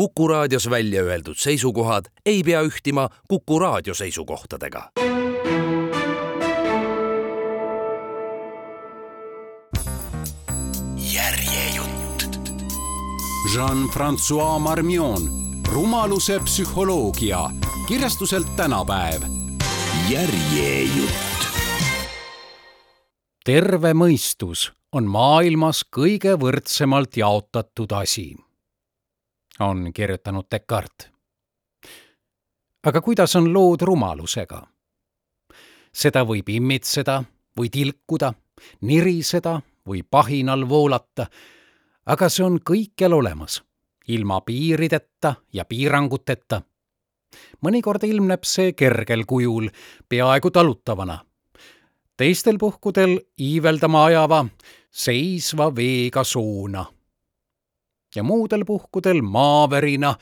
Kuku raadios välja öeldud seisukohad ei pea ühtima Kuku raadio seisukohtadega. järjejutt. Jean-Francois Marmion, rumaluse psühholoogia, kirjastuselt tänapäev. järjejutt. terve mõistus on maailmas kõige võrdsemalt jaotatud asi, on kirjutanud Descartes. aga kuidas on lood rumalusega? seda võib immitseda või tilkuda, niriseda või pahinal voolata, aga see on kõikjal olemas, ilma piirideta ja piiranguteta. mõnikord ilmneb see kergel kujul, peaaegu talutavana. teistel puhkudel iiveldama ajava, seisva veega soona. Ja muudel puhkudel maavärina,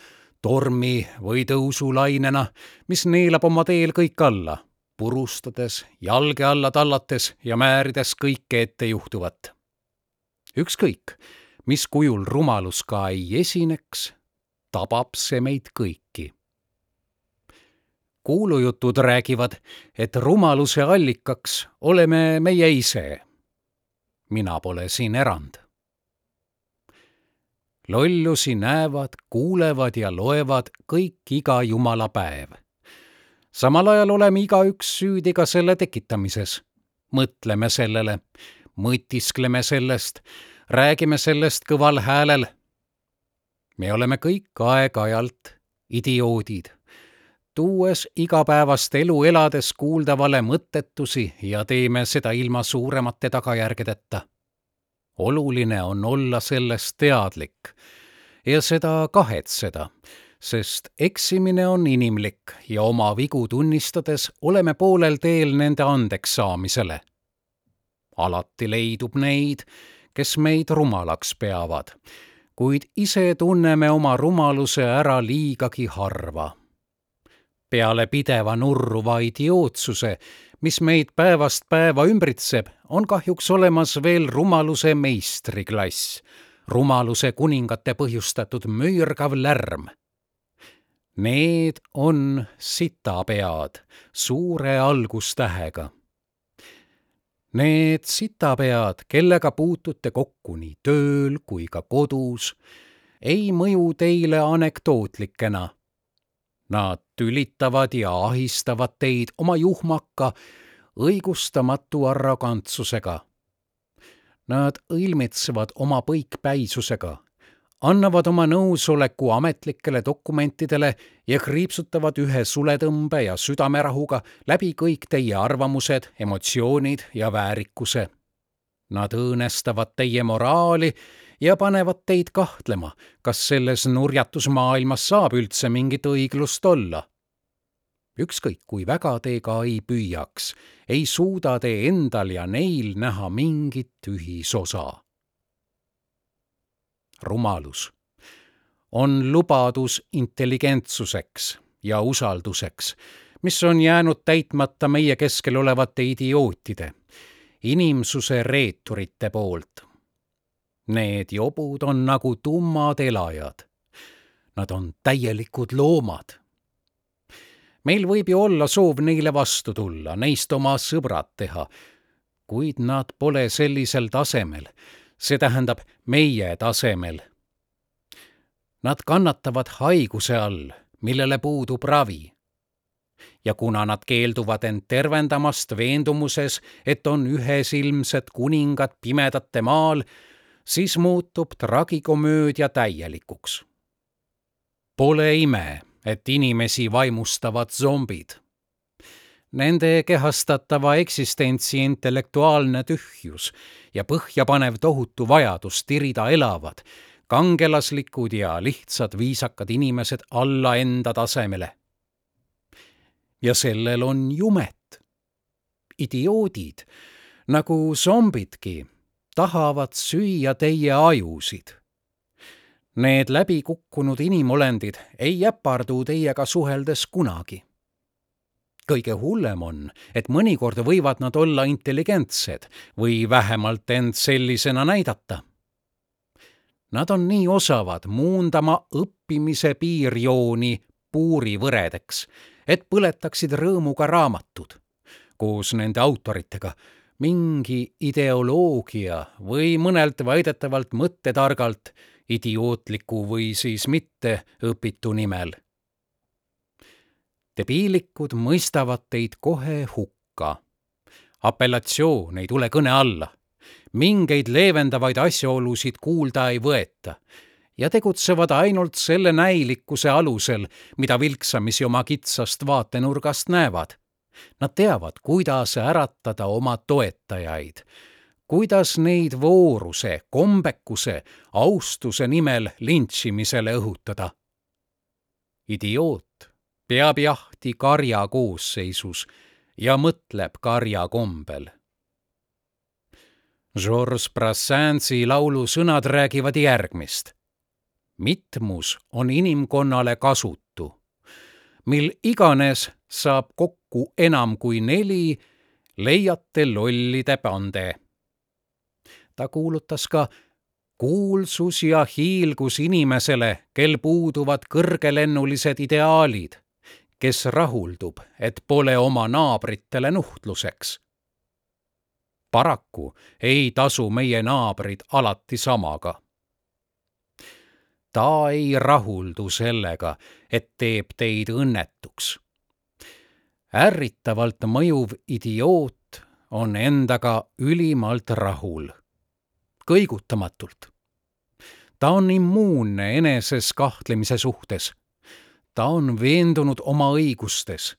tormi või tõusulainena, mis neelab oma teel kõik alla purustades, jalge alla tallates ja määrides kõike ettejuhtuvat. ükskõik, mis kujul rumalus ka ei esineks, tabab see meid kõiki. kuulujutud räägivad, et rumaluse allikaks oleme meie ise. mina pole siin erand. Lollusi näevad, kuulevad ja loevad kõik iga jumala päev samal ajal oleme igaüks süüdi ka selle tekitamises. mõtleme sellele, mõtiskleme sellest, räägime sellest kõval häälel. me oleme kõik aeg-ajalt idioodid, tuues igapäevast elu elades kuuldavale mõttetusi ja teeme seda ilma suuremate tagajärgedeta. Oluline on olla sellest teadlik ja seda kahetseda sest eksimine on inimlik ja oma vigu tunnistades oleme poolel teel nende andeks saamisele. alati leidub neid, kes meid rumalaks peavad, kuid ise tunneme oma rumaluse ära liigagi harva. peale pideva nurruva idiootsuse, mis meid päevast päeva ümbritseb, on kahjuks olemas veel rumaluse meistriklass, rumaluse kuningate põhjustatud müürgav lärm Need on sitapead suure algustähega. Need sitapead, kellega puutute kokku nii tööl kui ka kodus, ei mõju teile anekdootlikena. Nad tülitavad ja ahistavad teid oma juhmaka, õigustamatu arrogantsusega. Nad õilmitsevad oma põikpäisusega annavad oma nõusoleku ametlikele dokumentidele ja kriipsutavad ühe suletõmbe ja südamerahuga läbi kõik teie arvamused, emotsioonid ja väärikuse. Nad õõnestavad teie moraali ja panevad teid kahtlema, kas selles nurjatusmaailmas saab üldse mingit õiglust olla. ükskõik kui väga te ka ei püüaks, ei suuda te endal ja neil näha mingit ühisosa rumalus, on lubadus intelligentsuseks ja usalduseks, mis on jäänud täitmata meie keskel olevate idiootide, inimsuse reeturite poolt. Need jobud on nagu tummad elajad. Nad on täielikud loomad. meil võib ju olla soov neile vastu tulla, neist oma sõbrad teha, kuid nad pole sellisel tasemel, see tähendab meie tasemel. Nad kannatavad haiguse all, millele puudub ravi. ja kuna nad keelduvad end tervendamast veendumuses, et on ühesilmsed kuningad pimedate maal, siis muutub tragikomöödia täielikuks. Pole ime, et inimesi vaimustavad zombid nende kehastatava eksistentsi intellektuaalne tühjus ja põhjapanev tohutu vajadus tirida elavad, kangelaslikud ja lihtsad viisakad inimesed alla enda tasemele. ja sellel on jumet. idioodid, nagu zombidki, tahavad süüa teie ajusid. Need läbikukkunud inimolendid ei äpardu teiega suheldes kunagi kõige hullem on, et mõnikord võivad nad olla intelligentsed või vähemalt end sellisena näidata. Nad on nii osavad muundama õppimise piirjooni puurivõredeks, et põletaksid rõõmuga raamatud koos nende autoritega mingi ideoloogia või mõnelt väidetavalt mõttetargalt idiootliku või siis mitte õpitu nimel. debiilikud mõistavad teid kohe hukka. apellatsioon ei tule kõne alla. mingeid leevendavaid asjaolusid kuulda ei võeta ja tegutsevad ainult selle näilikkuse alusel, mida vilksamisi oma kitsast vaatenurgast näevad. Nad teavad, kuidas äratada oma toetajaid, kuidas neid vooruse, kombekuse, austuse nimel lintšimisele õhutada. idioot peab jahti karja koosseisus ja mõtleb karja kombel. Georges Brassinsi laulu sõnad räägivad järgmist mitmus on inimkonnale kasutu. mil iganes saab kokku enam kui neli, leiate lollide pande. ta kuulutas ka kuulsus ja hiilgus inimesele, kel puuduvad kõrgelennulised ideaalid, kes rahuldub, et pole oma naabritele nuhtluseks. paraku ei tasu meie naabrid alati samaga ta ei rahuldu sellega, et teeb teid õnnetuks. Ärritavalt mõjuv idioot on endaga ülimalt rahul, kõigutamatult. ta on immuunne eneses kahtlemise suhtes. ta on veendunud oma õigustes.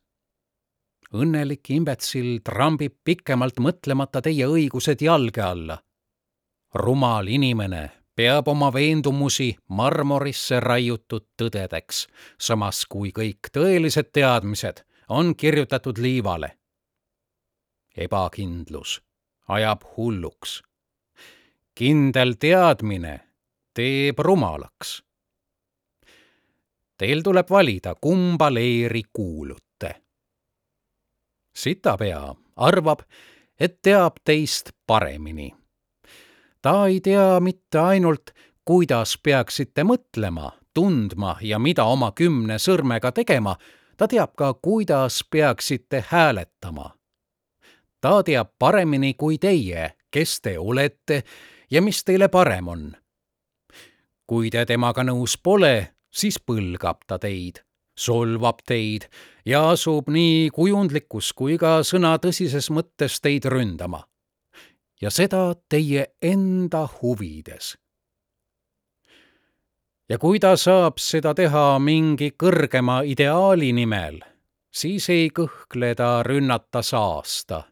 õnnelik imbetsil trambib pikemalt mõtlemata teie õigused jalge alla. rumal inimene peab oma veendumusi marmorisse raiutud tõdedeks, samas kui kõik tõelised teadmised on kirjutatud liivale. ebakindlus ajab hulluks. kindel teadmine teeb rumalaks. Teil tuleb valida, kumba leeri kuulute. sitapea arvab, et teab teist paremini ta ei tea mitte ainult, kuidas peaksite mõtlema, tundma ja mida oma kümne sõrmega tegema, ta teab ka, kuidas peaksite hääletama. ta teab paremini kui teie, kes te olete ja mis teile parem on. kui te temaga nõus pole, siis põlgab ta teid, solvab teid ja asub nii kujundlikus kui ka sõna tõsises mõttes teid ründama ja seda teie enda huvides. Ja kui ta saab seda teha mingi kõrgema ideaali nimel, siis ei kõhkle ta rünnata saasta,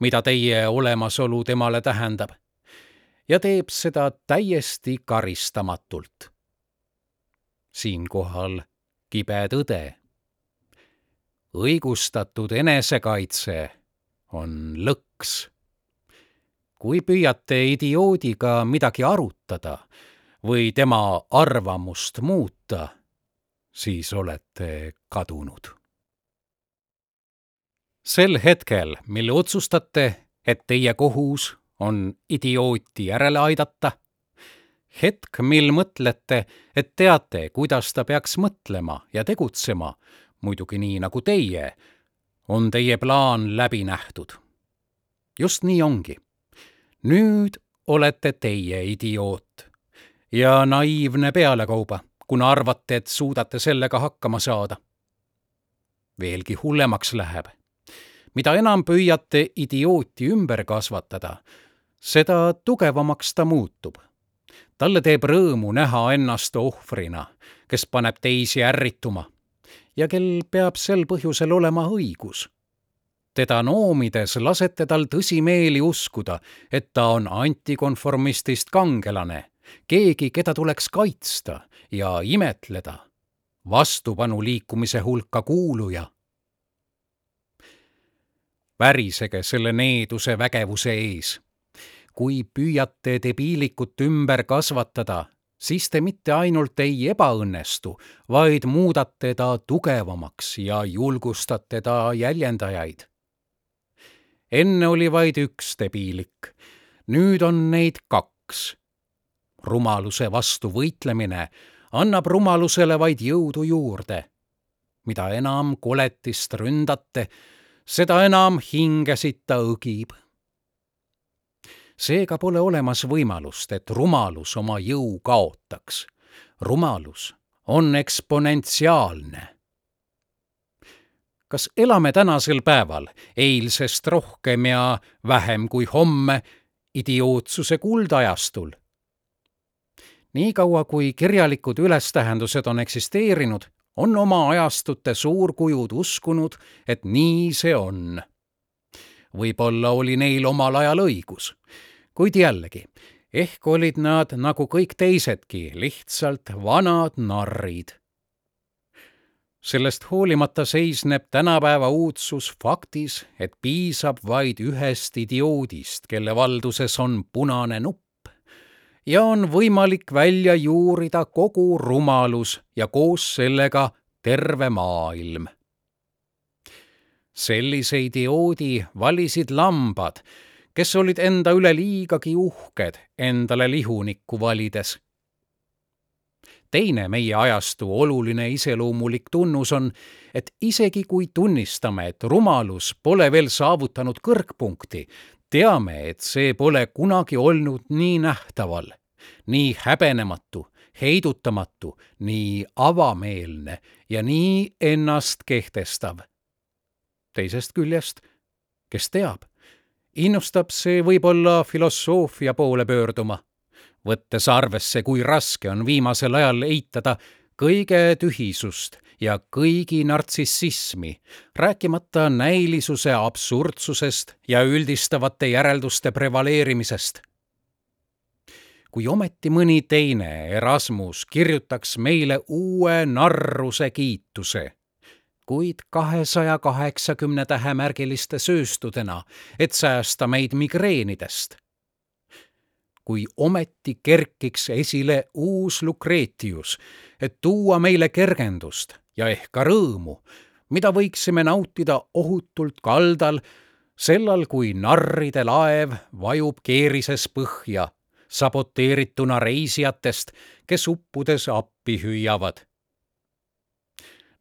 mida teie olemasolu temale tähendab, ja teeb seda täiesti karistamatult. siinkohal kibe tõde. õigustatud enesekaitse on lõks kui püüate idioodiga midagi arutada või tema arvamust muuta, siis olete kadunud. sel hetkel, mil otsustate, et teie kohus on idiooti järele aidata, hetk, mil mõtlete, et teate, kuidas ta peaks mõtlema ja tegutsema, muidugi nii nagu teie, on teie plaan läbi nähtud. just nii ongi nüüd olete teie idioot ja naiivne pealekauba, kuna arvate, et suudate sellega hakkama saada. veelgi hullemaks läheb. mida enam püüate idiooti ümber kasvatada, seda tugevamaks ta muutub. talle teeb rõõmu näha ennast ohvrina, kes paneb teisi ärrituma ja kel peab sel põhjusel olema õigus teda noomides lasete tal tõsimeeli uskuda, et ta on antikonformistist kangelane, keegi, keda tuleks kaitsta ja imetleda, vastupanuliikumise hulka kuuluja. värisege selle needuse vägevuse ees. kui püüate debiilikut ümber kasvatada, siis te mitte ainult ei ebaõnnestu, vaid muudate ta tugevamaks ja julgustate ta jäljendajaid enne oli vaid üks debiilik, nüüd on neid kaks. Rumaluse vastu võitlemine annab rumalusele vaid jõudu juurde. mida enam koletist ründate, seda enam hingesid ta õgib. seega pole olemas võimalust, et rumalus oma jõu kaotaks. rumalus on eksponentsiaalne kas elame tänasel päeval eilsest rohkem ja vähem kui homme idiootsuse kuldajastul? Niikaua, kui kirjalikud ülestähendused on eksisteerinud, on oma ajastute suurkujud uskunud, et nii see on. võib-olla oli neil omal ajal õigus, kuid jällegi, ehk olid nad nagu kõik teisedki lihtsalt vanad narrid sellest hoolimata seisneb tänapäeva uudsus faktis, et piisab vaid ühest idioodist, kelle valduses on punane nupp ja on võimalik välja juurida kogu rumalus ja koos sellega terve maailm. sellise idioodi valisid lambad, kes olid enda üle liigagi uhked endale lihunikku valides teine meie ajastu oluline iseloomulik tunnus on, et isegi kui tunnistame, et rumalus pole veel saavutanud kõrgpunkti, teame, et see pole kunagi olnud nii nähtaval, nii häbenematu, heidutamatu, nii avameelne ja nii ennast kehtestav. teisest küljest, kes teab, innustab see võib-olla filosoofia poole pöörduma võttes arvesse, kui raske on viimasel ajal eitada kõige tühisust ja kõigi nartsissismi, rääkimata näilisuse absurdsusest ja üldistavate järelduste prevaleerimisest. kui ometi mõni teine Erasmus kirjutaks meile uue narruse kiituse, kuid kahesaja kaheksakümne tähemärgiliste sööstudena, et säästa meid migreenidest kui ometi kerkiks esile uus Lucretius, et tuua meile kergendust ja ehk ka rõõmu, mida võiksime nautida ohutult kaldal, sellal kui narride laev vajub keerises põhja, saboteerituna reisijatest, kes uppudes appi hüüavad.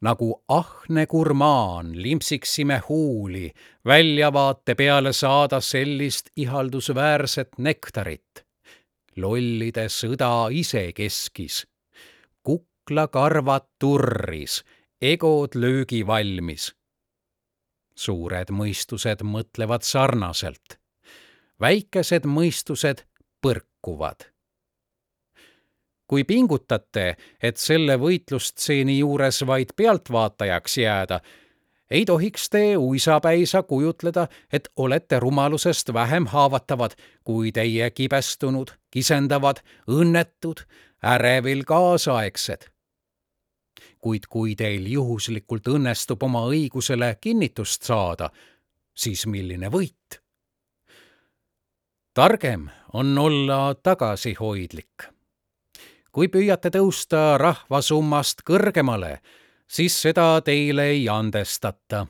Nagu ahne gurmaan limpsiksime huuli väljavaate peale saada sellist ihaldusväärset nektarit lollide sõda ise keskis. kuklakarvad turris, egod löögi valmis. suured mõistused mõtlevad sarnaselt. väikesed mõistused põrkuvad kui pingutate, et selle võitlustseeni juures vaid pealtvaatajaks jääda, ei tohiks te uisapäisa kujutleda, et olete rumalusest vähem haavatavad kui teie kibestunud, kisendavad, õnnetud, ärevil kaasaegsed. kuid kui teil juhuslikult õnnestub oma õigusele kinnitust saada, siis milline võit? targem on olla tagasihoidlik. kui püüate tõusta rahvasummast kõrgemale, siis seda teile ei andestata.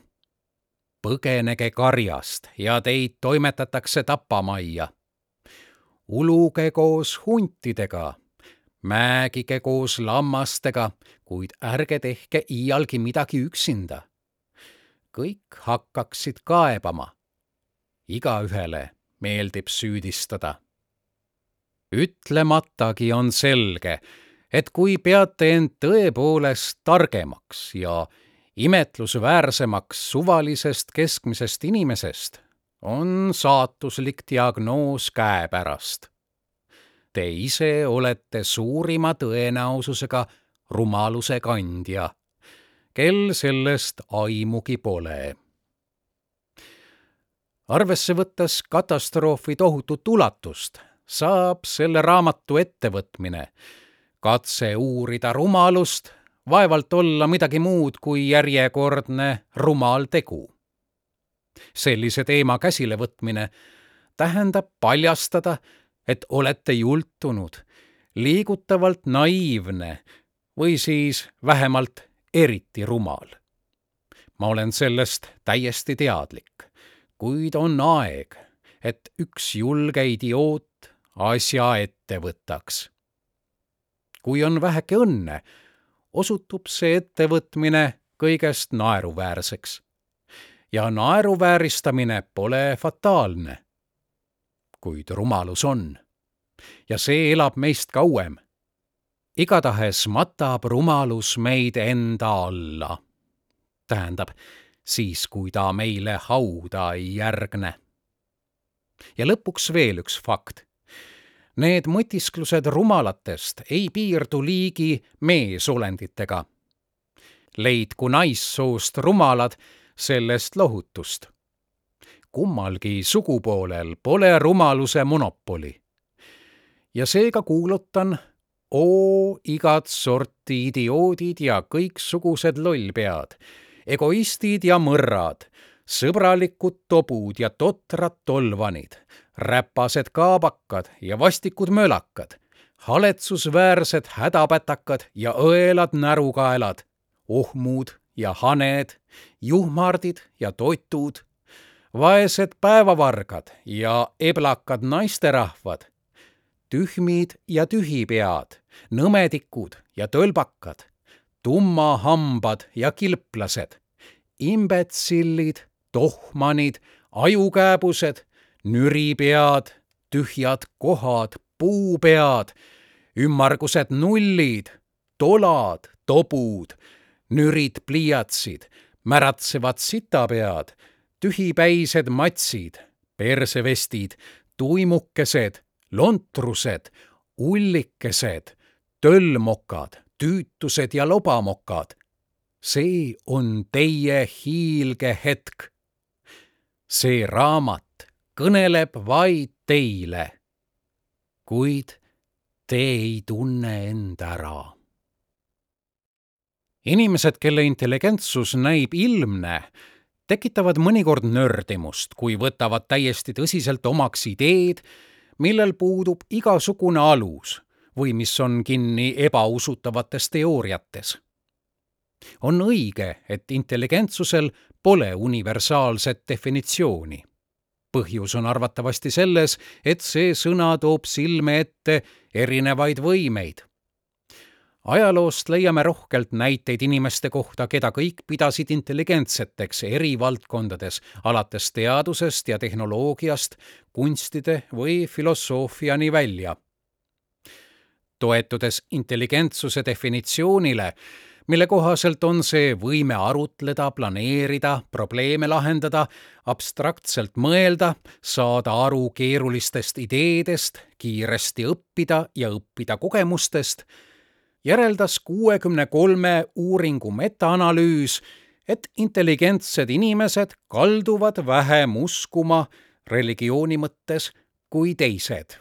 põgenege karjast ja teid toimetatakse tapamajja. uluge koos huntidega, määgige koos lammastega, kuid ärge tehke iialgi midagi üksinda. kõik hakkaksid kaebama. igaühele meeldib süüdistada. ütlematagi on selge, et kui peate end tõepoolest targemaks ja imetlusväärsemaks suvalisest keskmisest inimesest, on saatuslik diagnoos käepärast. Te ise olete suurima tõenäosusega rumaluse kandja, kel sellest aimugi pole. arvesse võttes katastroofi tohutut ulatust, saab selle raamatu ettevõtmine katse uurida rumalust vaevalt olla midagi muud kui järjekordne rumal tegu. sellise teema käsilevõtmine tähendab paljastada, et olete jultunud, liigutavalt naiivne või siis vähemalt eriti rumal. ma olen sellest täiesti teadlik, kuid on aeg, et üks julge idioot asja ette võtaks kui on väheke õnne, osutub see ettevõtmine kõigest naeruväärseks. ja naeruvääristamine pole fataalne. kuid rumalus on. ja see elab meist kauem. igatahes matab rumalus meid enda alla. tähendab, siis kui ta meile hauda ei järgne. ja lõpuks veel üks fakt Need mõtisklused rumalatest ei piirdu liigi meesolenditega. leidku naissoost rumalad sellest lohutust. kummalgi sugupoolel pole rumaluse monopoli. ja seega kuulutan, oo igat sorti idioodid ja kõiksugused lollpead, egoistid ja mõrrad, sõbralikud tobud ja totrad tolvanid, räpased kaabakad ja vastikud mölakad, haletsusväärsed hädapätakad ja õelad närukaelad, ohmud ja haned, juhmardid ja totud, vaesed päevavargad ja eblakad naisterahvad, tühmid ja tühipead, nõmedikud ja tölbakad, tummahambad ja kilplased, imbetsillid, tohmanid, ajukääbused nüripead, tühjad kohad, puupead, ümmargused nullid, tolad, tobud, nürid pliiatsid, märatsevad sitapead, tühipäised matsid, persevestid, tuimukesed, lontrused, ullikesed, töllmokad, tüütused ja lobamokad. see on teie hiilgehetk. see raamat kõneleb vaid teile. kuid te ei tunne end ära. inimesed, kelle intelligentsus näib ilmne, tekitavad mõnikord nördimust, kui võtavad täiesti tõsiselt omaks ideed, millel puudub igasugune alus või mis on kinni ebausutavates teooriates. on õige, et intelligentsusel pole universaalset definitsiooni põhjus on arvatavasti selles, et see sõna toob silme ette erinevaid võimeid. ajaloost leiame rohkelt näiteid inimeste kohta, keda kõik pidasid intelligentseteks eri valdkondades, alates teadusest ja tehnoloogiast kunstide või filosoofiani välja. toetudes intelligentsuse definitsioonile, mille kohaselt on see võime arutleda, planeerida, probleeme lahendada, abstraktselt mõelda, saada aru keerulistest ideedest, kiiresti õppida ja õppida kogemustest, järeldas kuuekümne kolme uuringu metaanalüüs, et intelligentsed inimesed kalduvad vähem uskuma religiooni mõttes kui teised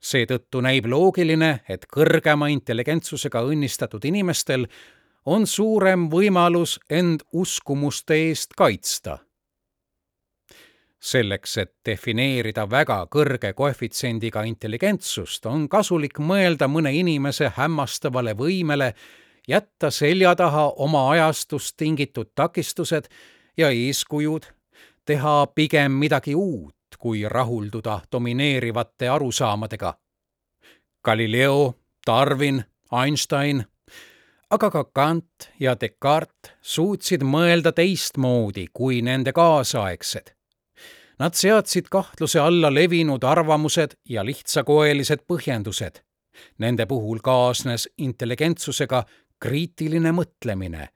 seetõttu näib loogiline, et kõrgema intelligentsusega õnnistatud inimestel on suurem võimalus end uskumuste eest kaitsta. selleks, et defineerida väga kõrge koefitsiendiga intelligentsust, on kasulik mõelda mõne inimese hämmastavale võimele jätta selja taha oma ajastust tingitud takistused ja eeskujud, teha pigem midagi uut, kui rahulduda domineerivate arusaamadega. Galileo, Darwin, Einstein, aga ka Kant ja Descartes suutsid mõelda teistmoodi kui nende kaasaegsed. Nad seadsid kahtluse alla levinud arvamused ja lihtsakoelised põhjendused. Nende puhul kaasnes intelligentsusega kriitiline mõtlemine,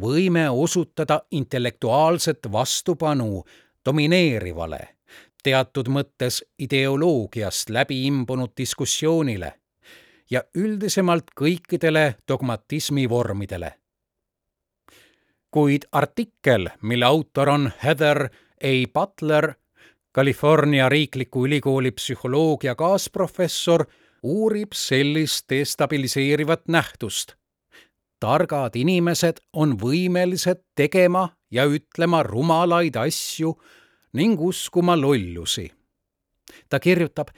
võime osutada intellektuaalset vastupanu domineerivale teatud mõttes ideoloogiast läbi imbunud diskussioonile ja üldisemalt kõikidele dogmatismi vormidele. kuid artikkel, mille autor on Heather A Butler, California Riikliku Ülikooli psühholoogia kaasprofessor, uurib sellist destabiliseerivat nähtust. targad inimesed on võimelised tegema ja ütlema rumalaid asju ning uskuma lollusi. ta kirjutab,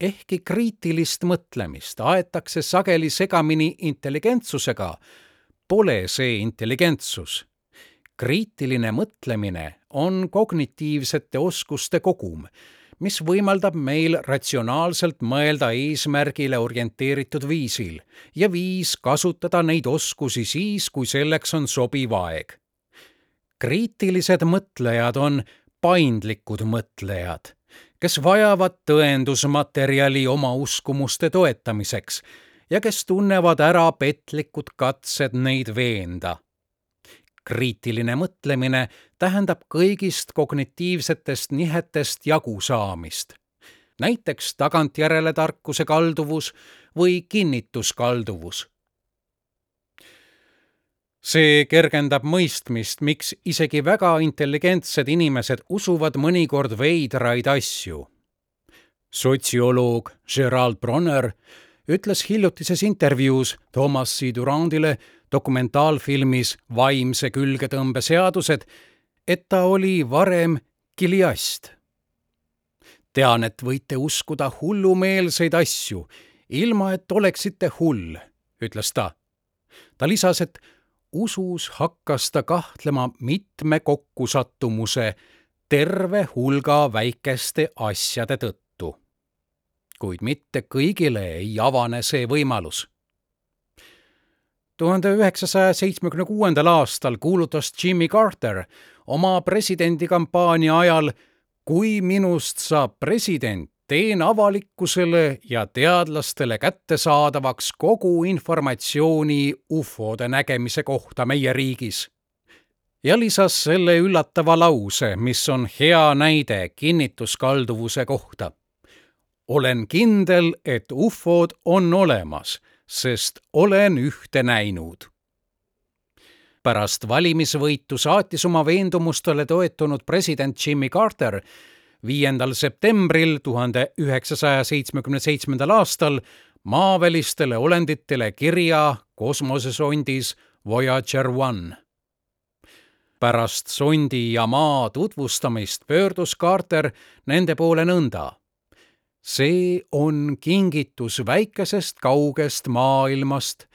ehkki kriitilist mõtlemist aetakse sageli segamini intelligentsusega, pole see intelligentsus. kriitiline mõtlemine on kognitiivsete oskuste kogum, mis võimaldab meil ratsionaalselt mõelda eesmärgile orienteeritud viisil ja viis kasutada neid oskusi siis, kui selleks on sobiv aeg. kriitilised mõtlejad on paindlikud mõtlejad, kes vajavad tõendusmaterjali oma uskumuste toetamiseks ja kes tunnevad ära petlikud katsed neid veenda kriitiline mõtlemine tähendab kõigist kognitiivsetest nihetest jagu saamist. näiteks tagantjärele tarkuse kalduvus või kinnituskalduvus. See kergendab mõistmist, miks isegi väga intelligentsed inimesed usuvad mõnikord veidraid asju. sotsioloog Gerald Bronner ütles hiljutises intervjuus Thomas C. Durandile dokumentaalfilmis Vaimse külgetõmbe seadused, et ta oli varem kiliast. tean, et võite uskuda hullumeelseid asju, ilma et oleksite hull, ütles ta. ta lisas, et usus hakkas ta kahtlema mitme kokkusattumuse terve hulga väikeste asjade tõttu. kuid mitte kõigile ei avane see võimalus tuhande üheksasaja seitsmekümne kuuendal aastal kuulutas Jimmy Carter oma presidendikampaania ajal kui minust saab president, teen avalikkusele ja teadlastele kättesaadavaks kogu informatsiooni ufode nägemise kohta meie riigis. ja lisas selle üllatava lause, mis on hea näide kinnituskalduvuse kohta. olen kindel, et ufod on olemas sest olen ühte näinud. pärast valimisvõitu saatis oma veendumustele toetunud president Jimmy Carter viiendal septembril tuhande üheksasaja seitsmekümne seitsmendal aastal maavälistele olenditele kirja kosmosesondis Voyager One. pärast sondi ja maa tutvustamist pöördus Carter nende poole nõnda see on kingitus väikesest kaugest maailmast,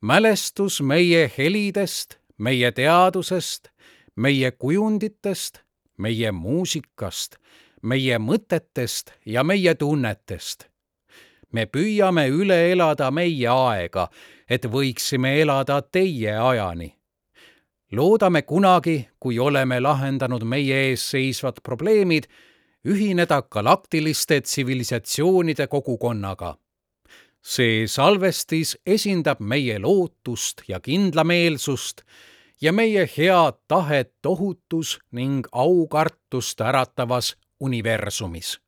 mälestus meie helidest, meie teadusest, meie kujunditest, meie muusikast, meie mõtetest ja meie tunnetest. me püüame üle elada meie aega, et võiksime elada teie ajani. loodame kunagi, kui oleme lahendanud meie ees seisvad probleemid, ühineda galaktiliste tsivilisatsioonide kogukonnaga. see salvestis esindab meie lootust ja kindlameelsust ja meie head tahet ohutus ning aukartust äratavas universumis.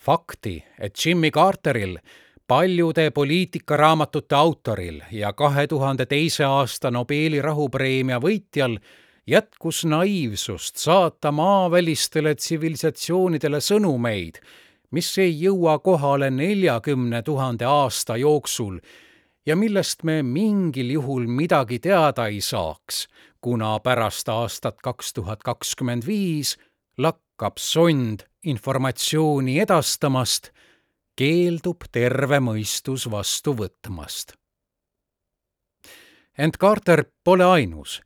fakti, et Jimmy Carteril paljude poliitikaraamatute autoril ja kahe tuhande teise aasta Nobeli rahupreemia võitjal jätkus naiivsust saata maavälistele tsivilisatsioonidele sõnumeid, mis ei jõua kohale neljakümne tuhande aasta jooksul ja millest me mingil juhul midagi teada ei saaks, kuna pärast aastat kaks tuhat kakskümmend viis lakkab sond informatsiooni edastamast, keeldub terve mõistus vastu võtmast. ent Carter pole ainus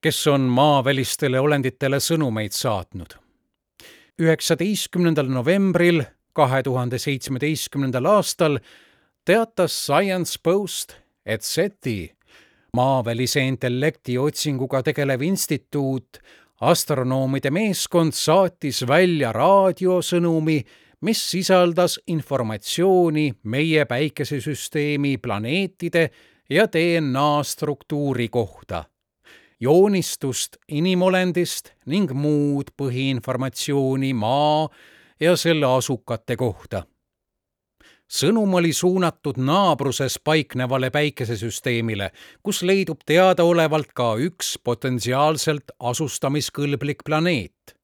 kes on maavälistele olenditele sõnumeid saatnud. üheksateistkümnendal novembril kahe tuhande seitsmeteistkümnendal aastal teatas Science Post, et SETI, maavälise intellekti otsinguga tegelev instituut, astronoomide meeskond saatis välja raadiosõnumi, mis sisaldas informatsiooni meie päikesesüsteemi planeetide ja DNA struktuuri kohta joonistust inimolendist ning muud põhiinformatsiooni Maa ja selle asukate kohta. Sõnum oli suunatud naabruses paiknevale päikesesüsteemile, kus leidub teadaolevalt ka üks potentsiaalselt asustamiskõlblik planeet.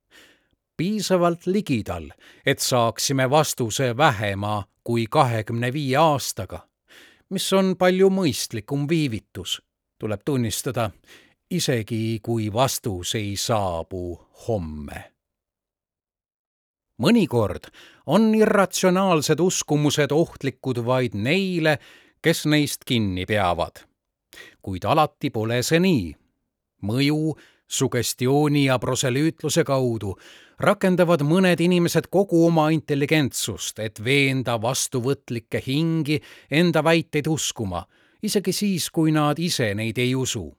piisavalt ligidal, et saaksime vastuse vähema kui kahekümne viie aastaga, mis on palju mõistlikum viivitus, tuleb tunnistada isegi kui vastus ei saabu homme. Mõnikord on irratsionaalsed uskumused ohtlikud vaid neile, kes neist kinni peavad. kuid alati pole see nii. mõju sugestiooni ja proselüütluse kaudu rakendavad mõned inimesed kogu oma intelligentsust, et veenda vastuvõtlikke hingi enda väiteid uskuma, isegi siis, kui nad ise neid ei usu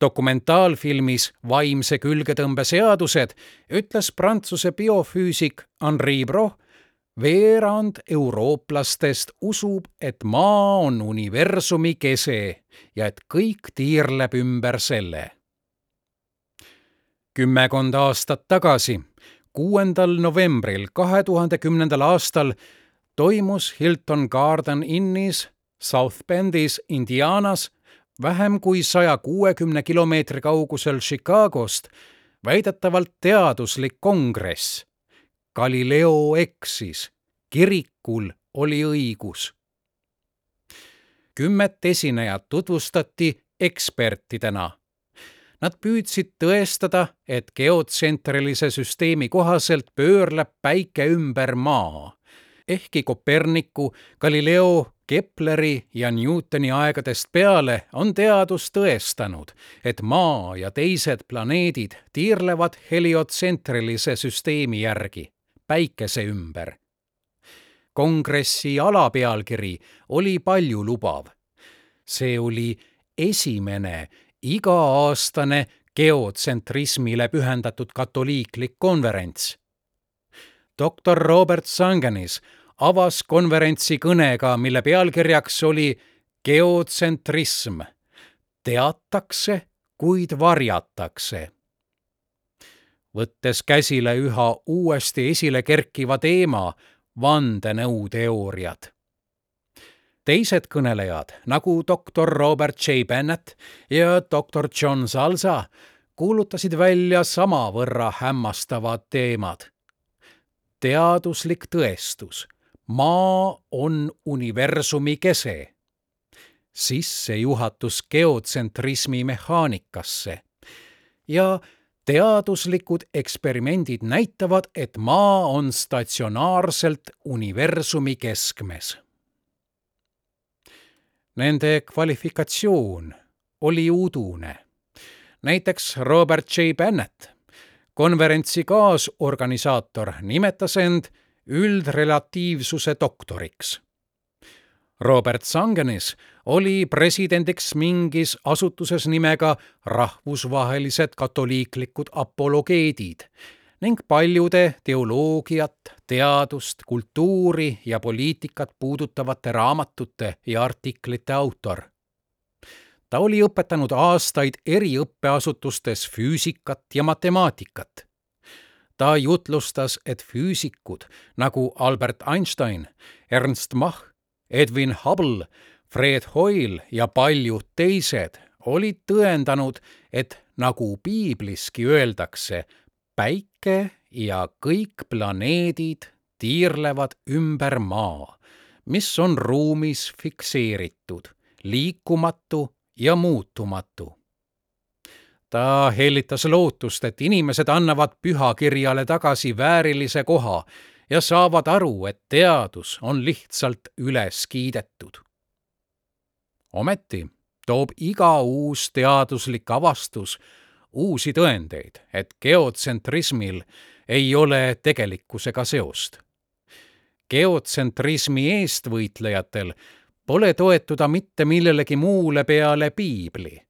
dokumentaalfilmis Vaimse külgetõmbe seadused ütles Prantsuse biofüüsik Henri Broch, veerand eurooplastest usub, et Maa on universumi kese ja et kõik tiirleb ümber selle. kümmekond aastat tagasi, kuuendal novembril kahe tuhande kümnendal aastal toimus Hilton Garden Innis South Bendis Indianas vähem kui saja kuuekümne kilomeetri kaugusel Chicagost väidetavalt teaduslik kongress. Galileo eksis, kirikul oli õigus. kümmet esinejat tutvustati ekspertidena. Nad püüdsid tõestada, et geotsentrilise süsteemi kohaselt pöörleb päike ümber Maa. ehkki Koperniku, Galileo Kepleri ja Newtoni aegadest peale on teadus tõestanud, et Maa ja teised planeedid tiirlevad heliotsentrilise süsteemi järgi, Päikese ümber. kongressi alapealkiri oli paljulubav. see oli esimene iga-aastane geotsentrismile pühendatud katoliiklik konverents. doktor Robert Sangenis avas konverentsi kõnega, mille pealkirjaks oli geotsentrism. teatakse, kuid varjatakse. võttes käsile üha uuesti esile kerkiva teema, vandenõuteooriad. teised kõnelejad nagu doktor Robert J Bennett ja doktor John Salza kuulutasid välja samavõrra hämmastavad teemad. teaduslik tõestus maa on universumi kese. sissejuhatus geotsentrismi mehaanikasse ja teaduslikud eksperimendid näitavad, et maa on statsionaarselt universumi keskmes. Nende kvalifikatsioon oli udune. näiteks Robert J Bennett, konverentsi kaasorganisaator, nimetas end üldrelatiivsuse doktoriks. Robert Sangenis oli presidendiks mingis asutuses nimega Rahvusvahelised katoliiklikud apologeedid ning paljude teoloogiat, teadust, kultuuri ja poliitikat puudutavate raamatute ja artiklite autor. ta oli õpetanud aastaid eri õppeasutustes füüsikat ja matemaatikat ta jutlustas, et füüsikud nagu Albert Einstein, Ernst Mach, Edwin Hubble, Fred Hoyle ja paljud teised olid tõendanud, et nagu piibliski öeldakse, päike ja kõik planeedid tiirlevad ümber Maa, mis on ruumis fikseeritud, liikumatu ja muutumatu ta hellitas lootust, et inimesed annavad pühakirjale tagasi väärilise koha ja saavad aru, et teadus on lihtsalt üles kiidetud. ometi toob iga uus teaduslik avastus uusi tõendeid, et geotsentrismil ei ole tegelikkusega seost. geotsentrismi eestvõitlejatel pole toetuda mitte millelegi muule peale piibli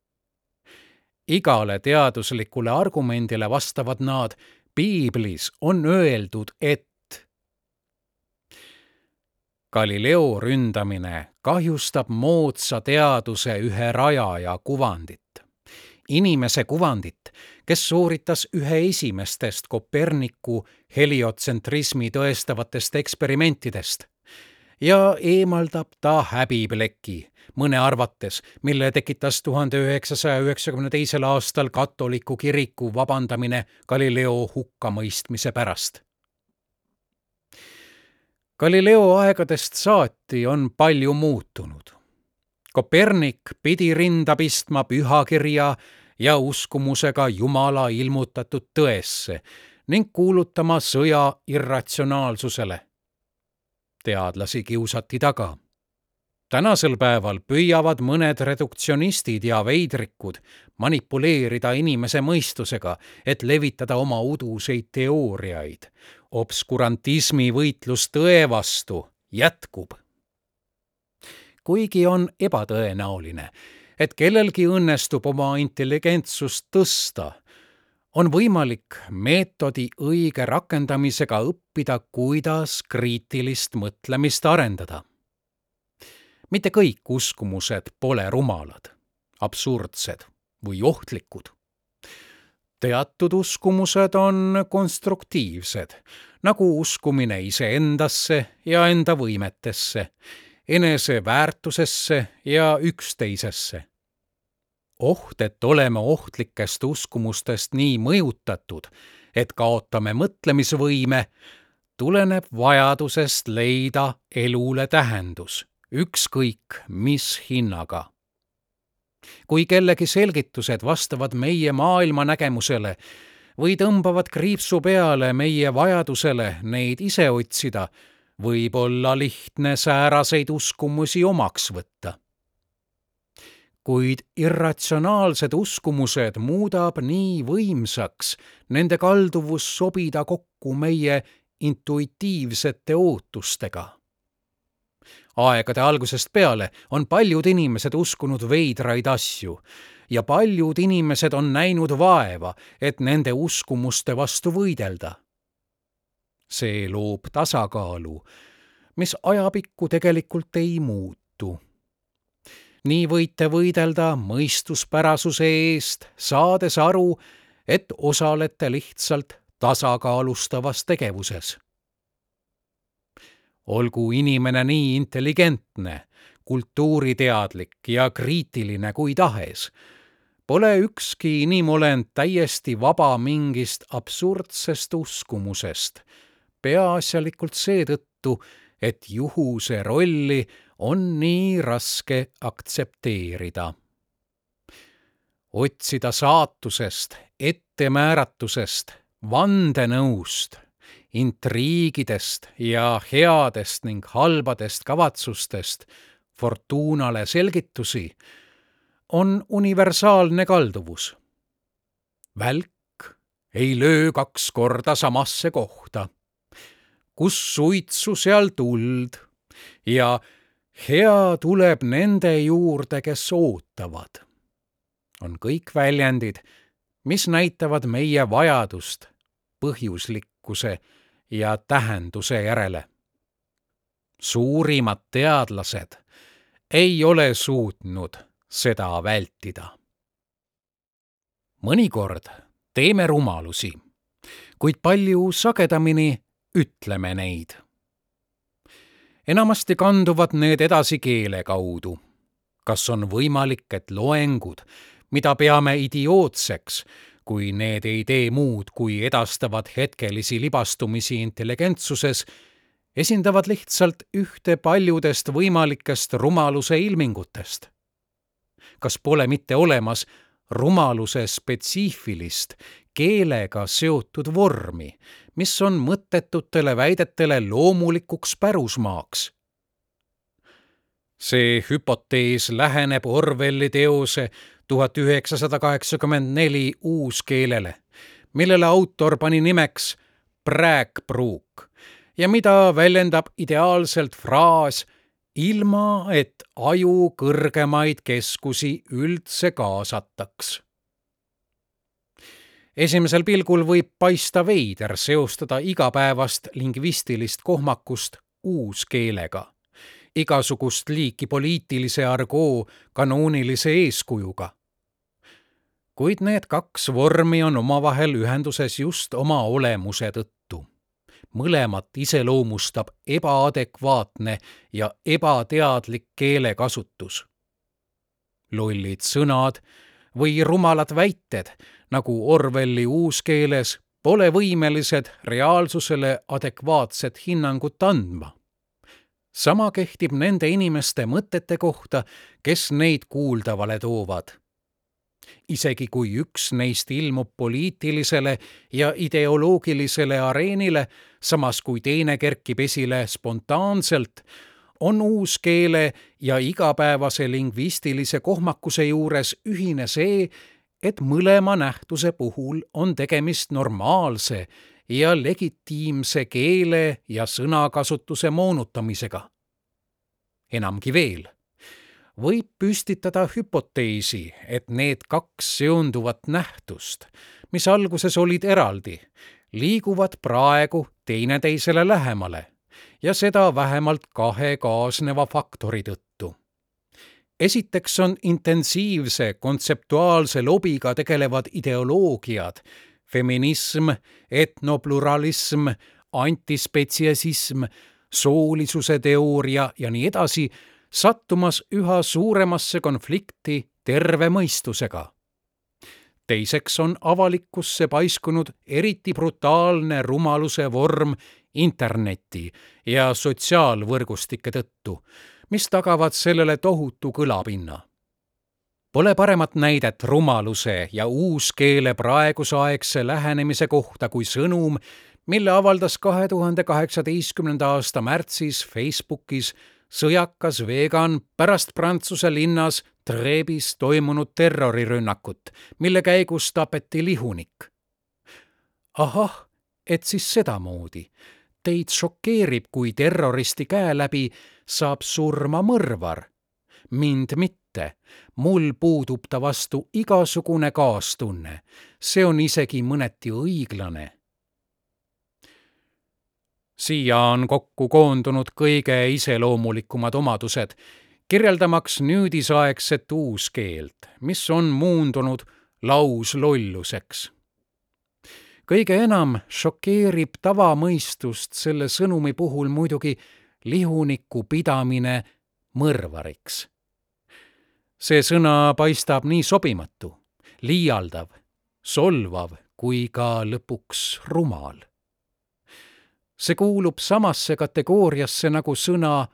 igale teaduslikule argumendile vastavad nad, piiblis on öeldud, et Galileo ründamine kahjustab moodsa teaduse ühe rajaja kuvandit. inimese kuvandit, kes sooritas ühe esimestest Koperniku heliotsentrismi tõestavatest eksperimentidest ja eemaldab ta häbipleki mõne arvates, mille tekitas tuhande üheksasaja üheksakümne teisel aastal katoliku kiriku vabandamine Galileo hukkamõistmise pärast. Galileo aegadest saati on palju muutunud. Kopernik pidi rinda pistma pühakirja ja uskumusega Jumala ilmutatud tõesse ning kuulutama sõja irratsionaalsusele. teadlasi kiusati taga tänasel päeval püüavad mõned reduktsionistid ja veidrikud manipuleerida inimese mõistusega, et levitada oma uduseid teooriaid. obskurantismi võitlus tõe vastu jätkub. kuigi on ebatõenäoline, et kellelgi õnnestub oma intelligentsust tõsta, on võimalik meetodi õige rakendamisega õppida, kuidas kriitilist mõtlemist arendada. Mitte kõik uskumused pole rumalad, absurdsed või ohtlikud. teatud uskumused on konstruktiivsed, nagu uskumine iseendasse ja enda võimetesse, eneseväärtusesse ja üksteisesse. oht, et oleme ohtlikest uskumustest nii mõjutatud, et kaotame mõtlemisvõime, tuleneb vajadusest leida elule tähendus, ükskõik mis hinnaga kui kellegi selgitused vastavad meie maailmanägemusele või tõmbavad kriipsu peale meie vajadusele neid ise otsida, võib olla lihtne sääraseid uskumusi omaks võtta. kuid irratsionaalsed uskumused muudab nii võimsaks nende kalduvus sobida kokku meie intuitiivsete ootustega aegade algusest peale on paljud inimesed uskunud veidraid asju ja paljud inimesed on näinud vaeva, et nende uskumuste vastu võidelda. see loob tasakaalu, mis ajapikku tegelikult ei muutu. nii võite võidelda mõistuspärasuse eest, saades aru, et osalete lihtsalt tasakaalustavas tegevuses olgu inimene nii intelligentne, kultuuriteadlik ja kriitiline kui tahes, pole ükski inimolend täiesti vaba mingist absurdsest uskumusest, peaasjalikult seetõttu, et juhuse rolli on nii raske aktsepteerida. otsida saatusest, ettemääratusest, vandenõust intriigidest ja headest ning halbadest kavatsustest Fortunale selgitusi, on universaalne kalduvus. välk ei löö kaks korda samasse kohta. kus suitsu, seal tuld ja hea tuleb nende juurde, kes ootavad. on kõik väljendid, mis näitavad meie vajadust põhjuslikkuse ja tähenduse järele. suurimad teadlased ei ole suutnud seda vältida. mõnikord teeme rumalusi, kuid palju sagedamini ütleme neid. enamasti kanduvad need edasi keele kaudu. kas on võimalik, et loengud, mida peame idiootseks, kui need ei tee muud, kui edastavad hetkelisi libastumisi intelligentsuses, esindavad lihtsalt ühte paljudest võimalikest rumaluse ilmingutest. kas pole mitte olemas rumaluse spetsiifilist, keelega seotud vormi, mis on mõttetutele väidetele loomulikuks pärusmaaks? see hüpotees läheneb Orwelli teose tuhat üheksasada kaheksakümmend neli uuskeelele, millele autor pani nimeks Prääkpruuk ja mida väljendab ideaalselt fraas ilma, et aju kõrgemaid keskusi üldse kaasataks. esimesel pilgul võib paista veider seostada igapäevast lingvistilist kohmakust uuskeelega igasugust liiki poliitilise argoo kanoonilise eeskujuga. Kuid need kaks vormi on omavahel ühenduses just oma olemuse tõttu. mõlemat iseloomustab ebaadekvaatne ja ebateadlik keelekasutus. lollid sõnad või rumalad väited, nagu Orwelli uuskeeles, pole võimelised reaalsusele adekvaatset hinnangut andma sama kehtib nende inimeste mõtete kohta, kes neid kuuldavale toovad. Isegi kui üks neist ilmub poliitilisele ja ideoloogilisele areenile, samas kui teine kerkib esile spontaanselt, on uuskeele ja igapäevase lingvistilise kohmakuse juures ühine see, et mõlema nähtuse puhul on tegemist normaalse ja legitiimse keele ja sõnakasutuse moonutamisega. enamgi veel, võib püstitada hüpoteesi, et need kaks seonduvat nähtust, mis alguses olid eraldi, liiguvad praegu teineteisele lähemale ja seda vähemalt kahe kaasneva faktori tõttu. Esiteks on intensiivse kontseptuaalse lobiga tegelevad ideoloogiad feminism, etnopluralism, antispetsiesism, soolisuse teooria ja nii edasi, sattumas üha suuremasse konflikti terve mõistusega. teiseks on avalikkusse paiskunud eriti brutaalne rumaluse vorm interneti ja sotsiaalvõrgustike tõttu, mis tagavad sellele tohutu kõlapinna Pole paremat näidet rumaluse ja uuskeele praegusaegse lähenemise kohta kui sõnum, mille avaldas kahe tuhande kaheksateistkümnenda aasta märtsis Facebookis sõjakas vegan pärast Prantsuse linnas Trebis toimunud terrorirünnakut, mille käigus tapeti lihunik. ahah, et siis sedamoodi. Teid šokeerib, kui terroristi käe läbi saab surma mõrvar. mind mitte mul puudub ta vastu igasugune kaastunne. see on isegi mõneti õiglane. Siia on kokku koondunud kõige iseloomulikumad omadused, kirjeldamaks nüüdisaegset uuskeelt, mis on muundunud lauslolluseks kõige enam šokeerib tavamõistust selle sõnumi puhul muidugi lihuniku pidamine mõrvariks see sõna paistab nii sobimatu, liialdav, solvav kui ka lõpuks rumal. See kuulub samasse kategooriasse nagu sõna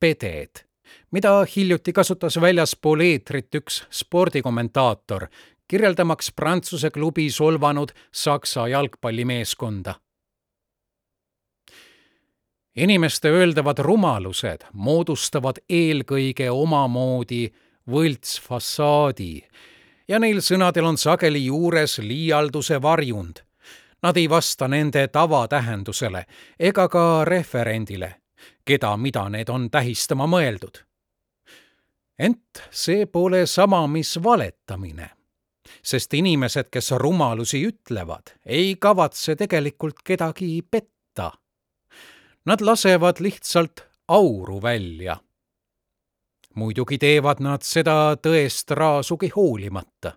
peded, mida hiljuti kasutas väljaspool eetrit üks spordikommentaator, kirjeldamaks Prantsuse klubi solvanud Saksa jalgpallimeeskonda inimeste öeldavad rumalused moodustavad eelkõige omamoodi võltsfassaadi ja neil sõnadel on sageli juures liialduse varjund. Nad ei vasta nende tavatähendusele ega ka referendile, keda, mida need on tähistama mõeldud. ent see pole sama, mis valetamine, sest inimesed, kes rumalusi ütlevad, ei kavatse tegelikult kedagi petta. Nad lasevad lihtsalt auru välja muidugi teevad nad seda tõest raasugi hoolimata.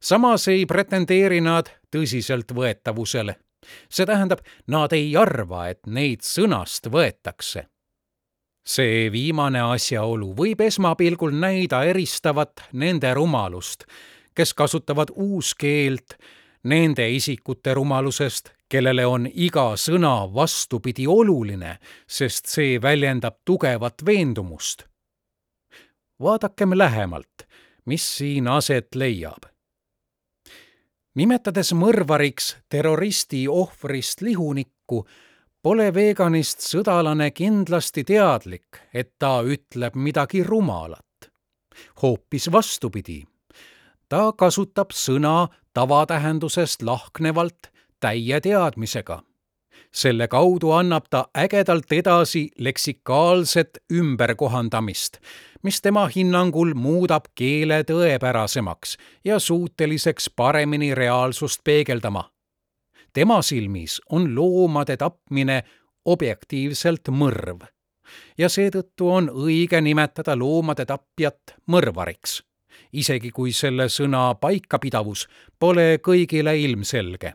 samas ei pretendeeri nad tõsiseltvõetavusele. see tähendab, nad ei arva, et neid sõnast võetakse. see viimane asjaolu võib esmapilgul näida eristavat nende rumalust, kes kasutavad uuskeelt nende isikute rumalusest, kellele on iga sõna vastupidi oluline, sest see väljendab tugevat veendumust vaadakem lähemalt, mis siin aset leiab. Nimetades mõrvariks terroristi ohvrist lihunikku, pole veganist sõdalane kindlasti teadlik, et ta ütleb midagi rumalat. hoopis vastupidi, ta kasutab sõna tavatähendusest lahknevalt täie teadmisega selle kaudu annab ta ägedalt edasi leksikaalset ümberkohandamist, mis tema hinnangul muudab keele tõepärasemaks ja suuteliseks paremini reaalsust peegeldama. tema silmis on loomade tapmine objektiivselt mõrv ja seetõttu on õige nimetada loomade tapjat mõrvariks, isegi kui selle sõna paikapidavus pole kõigile ilmselge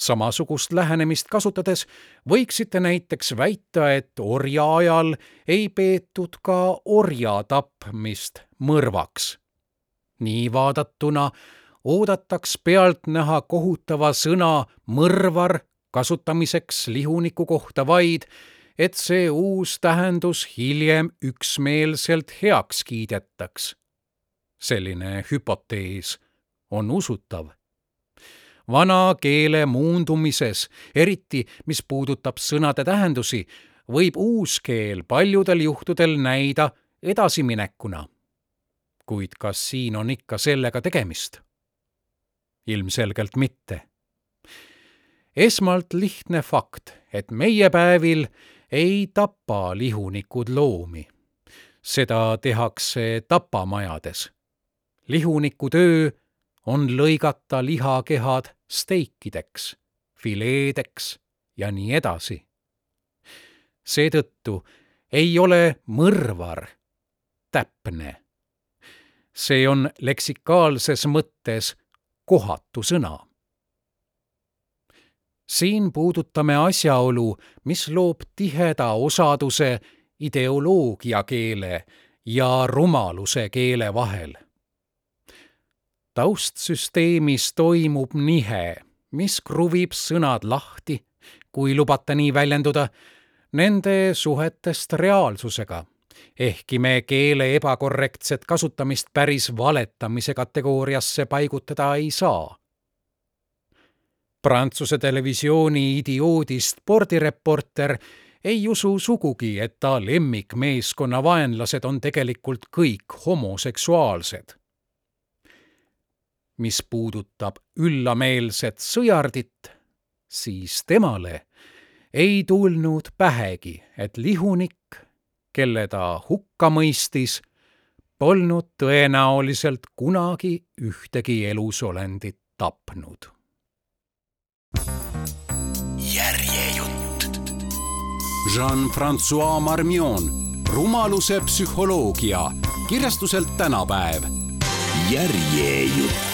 samasugust lähenemist kasutades võiksite näiteks väita, et orjaajal ei peetud ka orja tapmist mõrvaks. nii vaadatuna oodataks pealtnäha kohutava sõna mõrvar kasutamiseks lihuniku kohta vaid, et see uus tähendus hiljem üksmeelselt heaks kiidetaks. selline hüpotees on usutav vana keele muundumises, eriti mis puudutab sõnade tähendusi, võib uus keel paljudel juhtudel näida edasiminekuna. kuid kas siin on ikka sellega tegemist? ilmselgelt mitte. esmalt lihtne fakt, et meie päevil ei tapa lihunikud loomi. seda tehakse tapamajades. lihuniku töö on lõigata lihakehad steikideks, fileedeks ja nii edasi. seetõttu ei ole mõrvar täpne. see on leksikaalses mõttes kohatu sõna. siin puudutame asjaolu, mis loob tiheda osaduse ideoloogiakeele ja rumaluse keele vahel. Taustsüsteemis toimub nihe, mis kruvib sõnad lahti, kui lubate nii väljenduda, nende suhetest reaalsusega ehkki me keele ebakorrektset kasutamist päris valetamise kategooriasse paigutada ei saa. Prantsuse televisiooni idioodist spordireporter ei usu sugugi, et ta lemmikmeeskonna vaenlased on tegelikult kõik homoseksuaalsed. Mis puudutab üllameelset sõjardit, siis temale ei tulnud pähegi, et lihunik kelle ta hukka mõistis, polnud tõenäoliselt kunagi ühtegi elusolendit tapnud. järjejutt. Jean-Francois Marmion, rumaluse psühholoogia, kirjastuselt tänapäev. järjejutt